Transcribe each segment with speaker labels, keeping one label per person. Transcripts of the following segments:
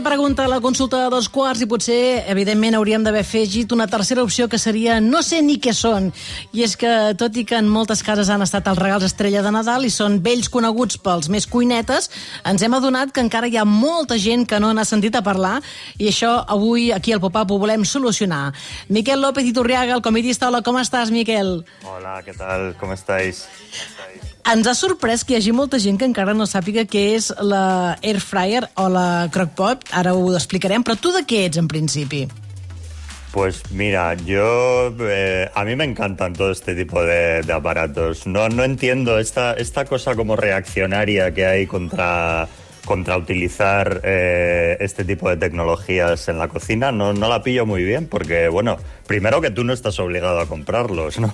Speaker 1: Pregunta a la consulta de dos quarts i potser, evidentment, hauríem d'haver afegit una tercera opció que seria no sé ni què són. I és que, tot i que en moltes cases han estat els regals estrella de Nadal i són vells coneguts pels més cuinetes, ens hem adonat que encara hi ha molta gent que no n'ha sentit a parlar i això avui aquí al Pop-Up ho volem solucionar. Miquel López Iturriaga, el comedista. Hola, com estàs, Miquel?
Speaker 2: Hola, ¿qué tal? ¿Cómo estáis?
Speaker 1: Ens ha sorprès que hi hagi molta gent que encara no sàpiga què és la air fryer o la crockpot. Ara ho explicarem, però tu de què ets, en principi?
Speaker 2: Pues mira, yo eh, a mí me encantan todo este tipo de, de aparatos. No, no entiendo esta, esta cosa como reaccionaria que hay contra contra utilizar eh, este tipo de tecnologías en la cocina no, no la pillo muy bien porque, bueno, primero que tú no estás obligado a comprarlos, ¿no?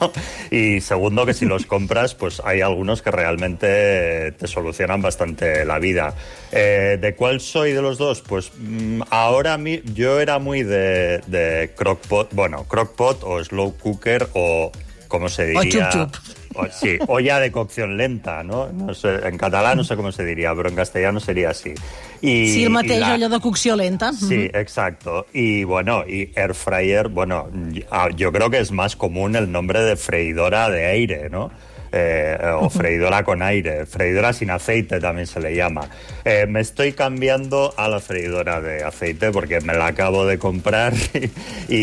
Speaker 2: Y segundo que si los compras, pues hay algunos que realmente te solucionan bastante la vida. Eh, ¿De cuál soy de los dos? Pues mm, ahora mi, yo era muy de, de crockpot, bueno, crockpot o slow cooker o, ¿cómo se diría?
Speaker 1: O chup chup.
Speaker 2: O, sí, olla de cocción lenta, no? no sé, en catalán no sé com se diria, però en castellano seria així. I,
Speaker 1: Sí, el mateix, allò de cocció lenta.
Speaker 2: Sí, exacto. Y bueno, y air fryer, bueno, ah, yo creo que es más común el nombre de freidora de aire, ¿no? Eh, o freidora con aire, freidora sin aceite también se le llama. Eh, me estoy cambiando a la freidora de aceite porque me la acabo de comprar y,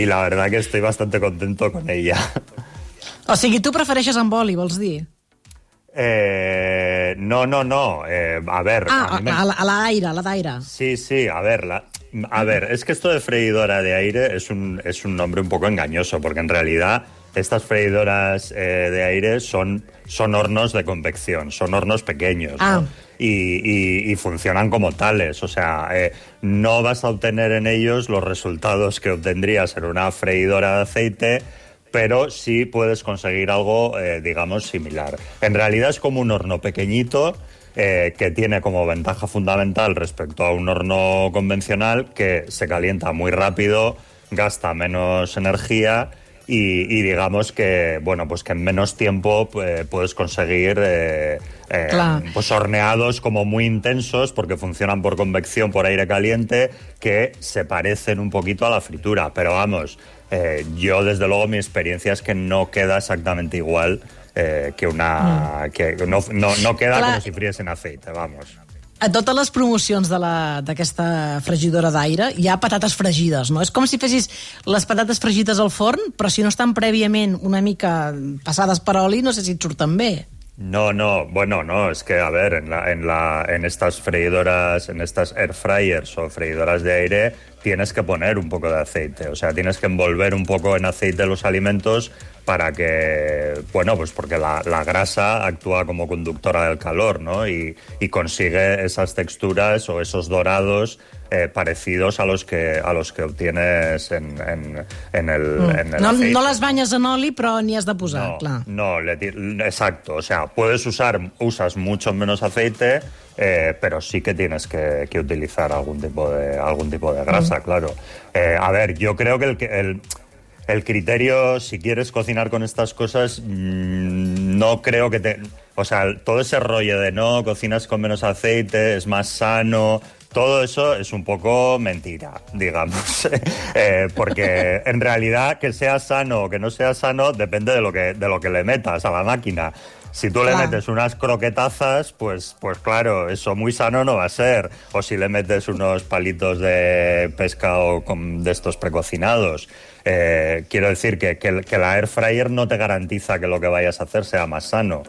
Speaker 2: y la verdad que estoy bastante contento con ella.
Speaker 1: O sigui, tu prefereixes amb oli, vols dir?
Speaker 2: Eh, no, no, no. eh, a ver,
Speaker 1: Ah,
Speaker 2: a
Speaker 1: a,
Speaker 2: me-
Speaker 1: a, la- a l'aire, a la d'aire.
Speaker 2: Sí, sí, a ver, la- a ver, es que esto de freidora de aire es un, es un nombre un poco engañoso, porque en realidad estas freidoras eh, de aire son, son hornos de convección, son hornos pequeños. ¿no?
Speaker 1: Ah.
Speaker 2: Y, y- y funcionan como tales, o sea, eh, no vas a obtener en ellos los resultados que obtendrías en una freidora de aceite, pero sí puedes conseguir algo, eh, digamos, similar. En realidad es como un horno pequeñito eh, que tiene como ventaja fundamental respecto a un horno convencional que se calienta muy rápido, gasta menos energía y, y digamos que, bueno, pues que en menos tiempo eh, puedes conseguir eh, pues horneados como muy intensos porque funcionan por convección, por aire caliente, que se parecen un poquito a la fritura. Pero vamos, eh, yo desde luego mi experiencia es que no queda exactamente igual eh, que una... que no, no, no queda
Speaker 1: Clar.
Speaker 2: como si fries en aceite, vamos.
Speaker 1: A totes les promocions de la- d'aquesta fregidora d'aire hi ha patates fregides, no? És com si fessis les patates fregides al forn, però si no estan prèviament una mica passades per oli, no sé si et surten bé.
Speaker 2: No, no, bueno, no, es que, a ver, en, la, en, la, en estas freidoras, en estas air fryers o freidoras de aire, tienes que poner un poco de aceite, o sea, tienes que envolver un poco en aceite los alimentos para que, bueno, pues porque la, la grasa actúa como conductora del calor, ¿no? Y, y consigue esas texturas o esos dorados eh, parecidos a los que a los que obtienes en, en, en el, en el
Speaker 1: No,
Speaker 2: aceite.
Speaker 1: no les banyes en oli, però n'hi has de posar,
Speaker 2: No,
Speaker 1: clar.
Speaker 2: no, le exacto. O sea, puedes usar, usas mucho menos aceite, eh, pero sí que tienes que, que utilizar algún tipo de, algún tipo de grasa, claro. Eh, a ver, yo creo que el, el, el criterio, si quieres cocinar con estas cosas, mm, no creo que te... O sea, todo ese rollo de no, cocinas con menos aceite, es más sano, todo eso es un poco mentira, digamos. Eh, porque en realidad que sea sano o que no sea sano depende de lo que, de lo que le metas a la máquina. Si tú le
Speaker 1: Claro.
Speaker 2: metes unas croquetazas, pues, pues claro, eso muy sano no va a ser. O si le metes unos palitos de pescado con, de estos precocinados. Eh, quiero decir que, que, que la air fryer no te garantiza que lo que vayas a hacer sea más sano.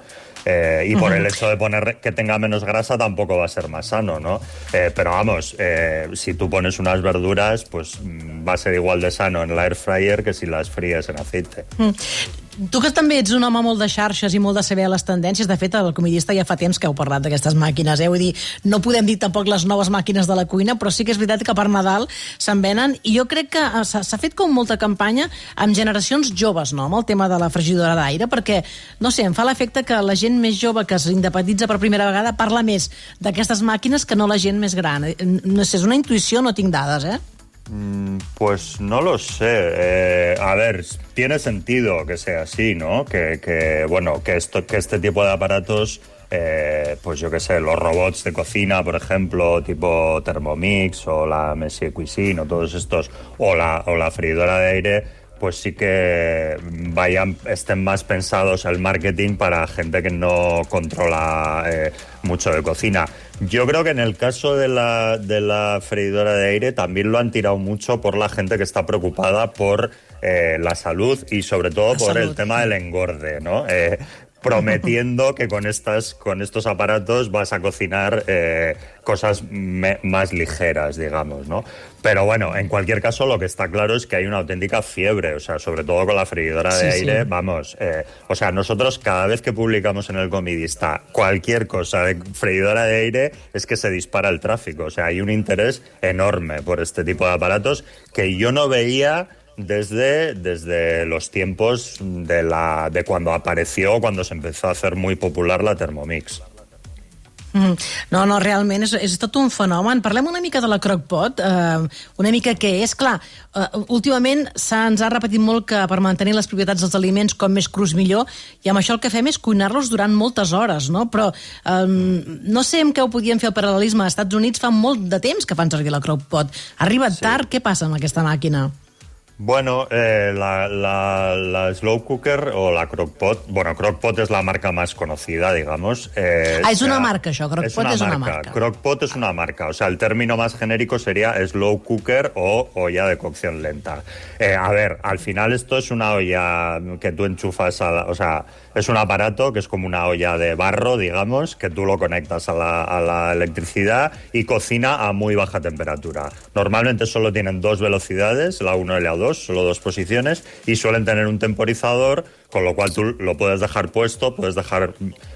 Speaker 2: Eh, y por el hecho de poner que tenga menos grasa tampoco va a ser más sano, ¿no? Eh, pero vamos, eh, si tú pones unas verduras, pues mm, va a ser igual de sano en la air fryer que si las fríes en aceite.
Speaker 1: Tu que també ets un home molt de xarxes i molt de saber les tendències, de fet, el comedista ja fa temps que heu parlat d'aquestes màquines, eh? Vull dir, no podem dir tampoc les noves màquines de la cuina, però sí que és veritat que per Nadal se'n venen, i jo crec que eh, s'ha s'ha fet com molta campanya amb generacions joves, no?, amb el tema de la fregidora d'aire, perquè, no sé, em fa l'efecte que la gent més jove que s'independitza per primera vegada parla més d'aquestes màquines que no la gent més gran. Eh, No sé, és una intuïció, no tinc dades, eh?
Speaker 2: Mm, Pues no lo sé. Eh, a ver, tiene sentido que sea así, ¿no? Que, que, bueno, que esto, que este tipo de aparatos, eh, pues yo qué sé, los robots de cocina, por ejemplo, tipo Thermomix o la Messier Cuisine o todos estos, o la, o la freidora de aire, pues sí que vayan, estén más pensados el marketing para gente que no controla eh, mucho de cocina. Yo creo que en el caso de la, de la freidora de aire también lo han tirado mucho por la gente que está preocupada por eh, la salud y sobre todo
Speaker 1: La
Speaker 2: por el tema del engorde, ¿no? Eh, prometiendo que con estas con estos aparatos vas a cocinar eh, cosas me- más ligeras digamos no pero bueno en cualquier caso lo que está claro es que hay una auténtica fiebre o sea sobre todo con la freidora de
Speaker 1: Sí, sí.
Speaker 2: aire vamos eh, o sea nosotros cada vez que publicamos en el comidista cualquier cosa de freidora de aire es que se dispara el tráfico o sea hay un interés enorme por este tipo de aparatos que yo no veía desde, desde los tiempos de, la, de cuando apareció, cuando se empezó a hacer muy popular la Thermomix.
Speaker 1: Mm. No, no, realment és, és tot un fenomen. Parlem una mica de la crockpot, eh, una mica què és. Clar, eh, últimament se'ns ha repetit molt que per mantenir les propietats dels aliments com més crus millor, i amb això el que fem és cuinar-los durant moltes hores, no? Però eh, no sé amb què ho podíem fer el paral·lelisme. Als Estats Units fa molt de temps que fan servir la crockpot. Ha arribat sí. tard, què passa amb aquesta màquina?
Speaker 2: Bueno, eh, la, la, la slow cooker o la crockpot, bueno, crockpot es la marca más conocida, digamos. eh,
Speaker 1: Ah, es una marca això, Crock-Pot és una marca.
Speaker 2: Crockpot es una marca, o sea, el término más genérico sería slow cooker o olla de cocción lenta. Eh, a ver, al final esto es una olla que tú enchufas a la, o sea, es un aparato que es como una olla de barro, digamos, que tú lo conectas a la, electricidad y cocina a muy baja temperatura. Normalmente solo tienen dos velocidades, la 1 y la 2, solo dos posiciones, y suelen tener un temporizador, con lo cual tú lo puedes dejar puesto, puedes dejar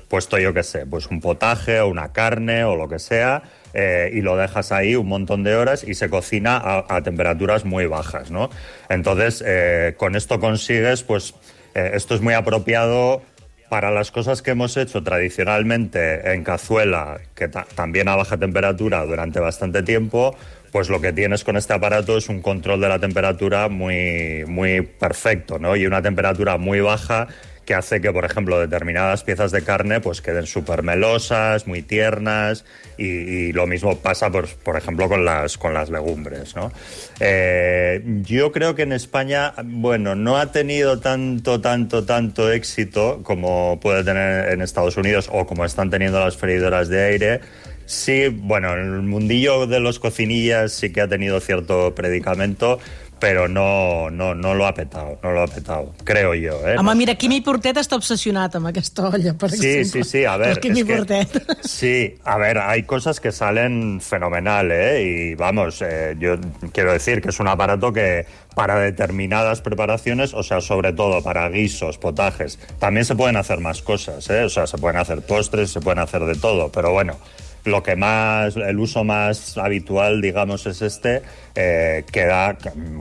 Speaker 2: puesto, yo qué sé, pues un potaje o una carne o lo que sea, eh, y lo dejas ahí un montón de horas y se cocina a, a temperaturas muy bajas, ¿no? Entonces, eh, con esto consigues, pues, eh, esto es muy apropiado para las cosas que hemos hecho tradicionalmente en cazuela, que ta- también a baja temperatura durante bastante tiempo, pues lo que tienes con este aparato es un control de la temperatura muy, muy perfecto, ¿no? Y una temperatura muy baja que hace que, por ejemplo, determinadas piezas de carne pues queden súper melosas, muy tiernas y, lo mismo pasa, por, por ejemplo, con las, con las legumbres, ¿no? Eh, yo creo que en España, bueno, no ha tenido tanto, tanto, tanto éxito como puede tener en Estados Unidos o como están teniendo las freidoras de aire. Sí, bueno, el mundillo de los cocinillas sí que ha tenido cierto predicamento, pero no, no, no lo ha petado, no lo ha petado, creo yo. ¿eh?
Speaker 1: Home, mira, Quimi Portet està obsessionat amb aquesta olla, per
Speaker 2: Sí,
Speaker 1: exemple.
Speaker 2: sí, sí, a ver.
Speaker 1: El Quimi
Speaker 2: es que-
Speaker 1: Portet.
Speaker 2: sí, a ver, hay cosas que salen fenomenal, ¿eh? Y vamos, eh, yo quiero decir que es un aparato que para determinadas preparaciones, o sea, sobre todo para guisos, potajes, también se pueden hacer más cosas, ¿eh? O sea, se pueden hacer postres, se pueden hacer de todo, pero bueno. Lo que más, el uso más habitual, digamos, es este, eh, queda,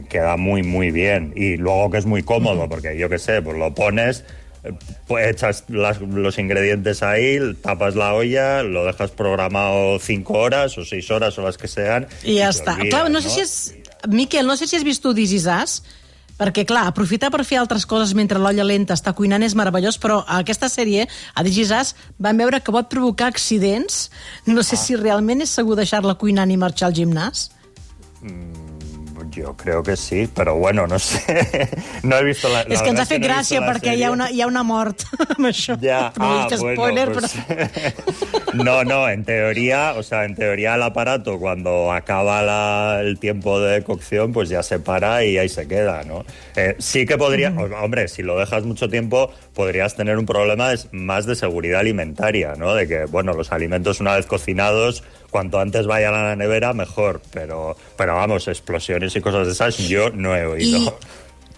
Speaker 2: queda muy, muy bien. Y luego que es muy cómodo, porque yo qué sé, pues lo pones, pues echas las- los ingredientes ahí, tapas la olla, lo dejas programado cinco horas o seis horas o las que sean.
Speaker 1: I ja
Speaker 2: te
Speaker 1: està.
Speaker 2: olvides,
Speaker 1: Clar, no sé si és... Miquel, no sé si has vist tu This Is Us, perquè, clar, aprofitar per fer altres coses mentre l'olla lenta està cuinant és meravellós, però a aquesta sèrie, a This Is Us, vam veure que pot provocar accidents. No sé si realment és segur deixar-la cuinant i marxar al gimnàs.
Speaker 2: Yo creo que sí, pero bueno, no sé. no he visto la.
Speaker 1: és que ens ha fet gràcia perquè hi ha, una, hi ha una mort amb això. No
Speaker 2: ah,
Speaker 1: dic
Speaker 2: bueno,
Speaker 1: spoiler,
Speaker 2: pues-
Speaker 1: però...
Speaker 2: no, no, en teoría, o sea, en teoría el aparato cuando acaba la- el tiempo de cocción, pues ya se para y ahí se queda, ¿no? Eh, sí que podría, o- hombre, si lo dejas mucho tiempo, podrías tener un problema más de seguridad alimentaria, ¿no? De que, bueno, los alimentos una vez cocinados, cuanto antes vayan a la nevera, mejor, pero, pero vamos, explosiones y cosas de esas yo no he oído.
Speaker 1: I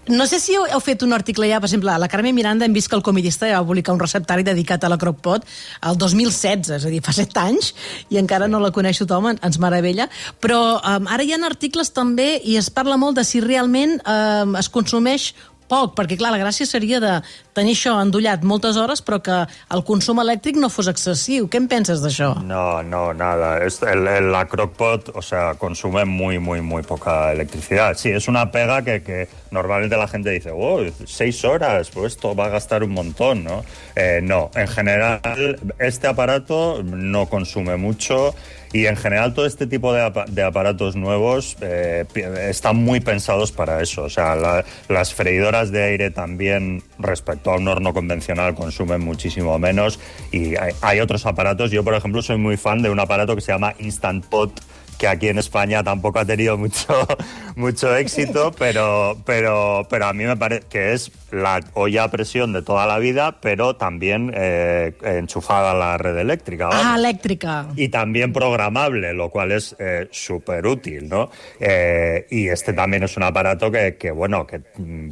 Speaker 1: no sé si heu, fet un article ja, per exemple, la Carme Miranda hem vist que el comidista ja va publicar un receptari dedicat a la crockpot el 2016, és a dir, fa 7 anys, i encara no la coneix tothom, en- ens meravella. Però um, ara hi ha articles també i es parla molt de si realment um, es consumeix poc, perquè clar, la gràcia seria de tenir això endollat moltes hores, però que el consum elèctric no fos excesiu. Què en penses d'això?
Speaker 2: No, no, nada. El, el, la crockpot, o sea, consume muy, muy, muy poca electricidad. Sí, es una pega que, que normalmente la gente dice, oh, seis horas, pues esto va a gastar un montón, ¿no? Eh, no, en general, este aparato no consume mucho y en general todo este tipo de, apa de aparatos nuevos eh, están muy pensados para eso. O sea, la, las freidoras de aire también respecto a un horno convencional consumen muchísimo menos y hay, hay otros aparatos. Yo, por ejemplo, soy muy fan de un aparato que se llama Instant Pot que aquí en España tampoco ha tenido mucho, mucho éxito, pero, pero, pero a mí me parece que es la olla a presión de toda la vida, pero también eh, enchufada a la red eléctrica.
Speaker 1: ¿vale? Ah, eléctrica.
Speaker 2: Y también programable, lo cual es eh, súper útil, ¿no? Eh, y este también es un aparato que, que, bueno, que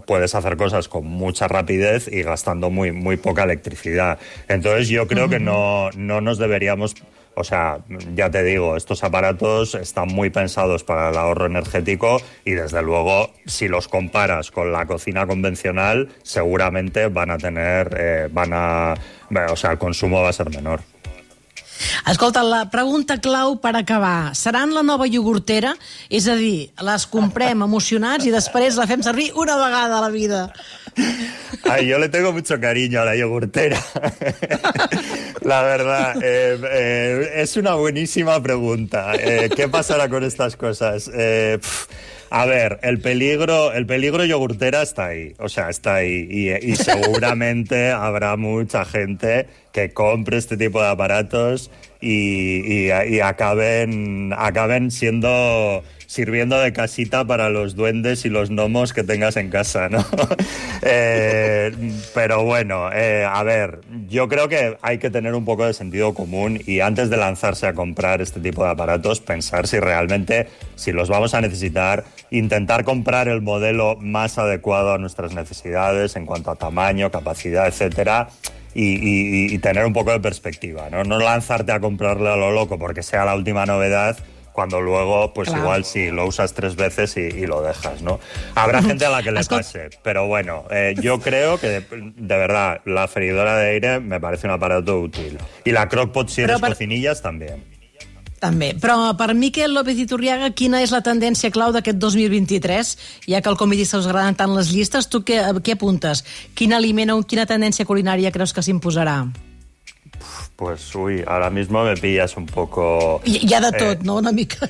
Speaker 2: puedes hacer cosas con mucha rapidez y gastando muy, muy poca electricidad. Entonces yo creo uh -huh. que no, no nos deberíamos o sea, ya te digo, estos aparatos están muy pensados para el ahorro energético y desde luego, si los comparas con la cocina convencional, seguramente van a tener, eh, van a, o sea, el consumo va a ser menor.
Speaker 1: Escolta, la pregunta clau per acabar. Seran la nova iogurtera? És a dir, les comprem emocionats i després la fem servir una vegada a la vida.
Speaker 2: Ay, yo le tengo mucho cariño a la yogurtera. la verdad, eh, eh, es una buenísima pregunta. Eh, ¿Qué pasará con estas cosas? Pff, a ver, el peligro, el peligro yogurtera está ahí, o sea, está ahí. Y, y seguramente habrá mucha gente que compre este tipo de aparatos y, y, y acaben, acaben siendo sirviendo de casita para los duendes y los gnomos que tengas en casa, ¿no? eh, pero bueno, eh, a ver, yo creo que hay que tener un poco de sentido común y antes de lanzarse a comprar este tipo de aparatos, pensar si realmente, si los vamos a necesitar, intentar comprar el modelo más adecuado a nuestras necesidades en cuanto a tamaño, capacidad, etcétera. Y, tener un poco de perspectiva, ¿no? No lanzarte a comprarle a lo loco porque sea la última novedad, cuando luego, pues claro. igual sí, lo usas tres veces y, y, lo dejas, ¿no? Habrá gente a la que le pase, pero bueno, eh, yo creo que de, de, verdad la freidora de aire me parece un aparato útil. Y la crockpot si eres per... cocinillas también.
Speaker 1: També. Però per Miquel López Iturriaga, quina és la tendència clau d'aquest 2023? Ja que al comedista us agraden tant les llistes, tu què, què apuntes? Quin aliment o quina tendència culinària creus que s'imposarà?
Speaker 2: Pues uy, ahora mismo me pillas un poco...
Speaker 1: Ya de eh, tot, ¿no? Una mica.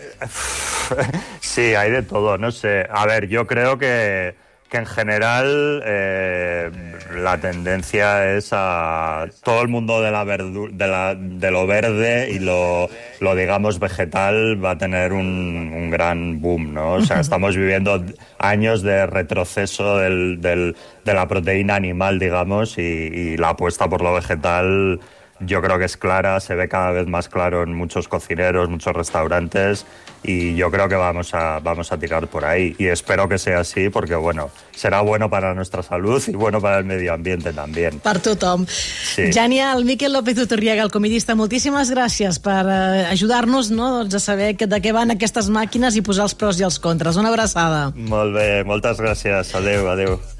Speaker 2: sí, hay de todo, no sé. A ver, yo creo que, que en general eh, la tendencia es a todo el mundo de, la verdu de, la, de lo verde y lo, lo, digamos, vegetal va a tener un, un gran boom, ¿no? O sea, estamos viviendo años de retroceso del, del, de la proteína animal, digamos, y, y la apuesta por lo vegetal yo creo que es clara, se ve cada vez más claro en muchos cocineros, muchos restaurantes y yo creo que vamos a, vamos a tirar por ahí y espero que sea así porque bueno, será bueno para nuestra salud y bueno para el medio ambiente también.
Speaker 1: Per tothom. Sí. Genial. Miquel López Utorriaga, el comidista, moltíssimes gràcies per uh, ajudar-nos no, doncs a saber que, de què van aquestes màquines i posar els pros i els contres. Una abraçada.
Speaker 2: Molt bé, moltes gràcies. Adéu, adéu.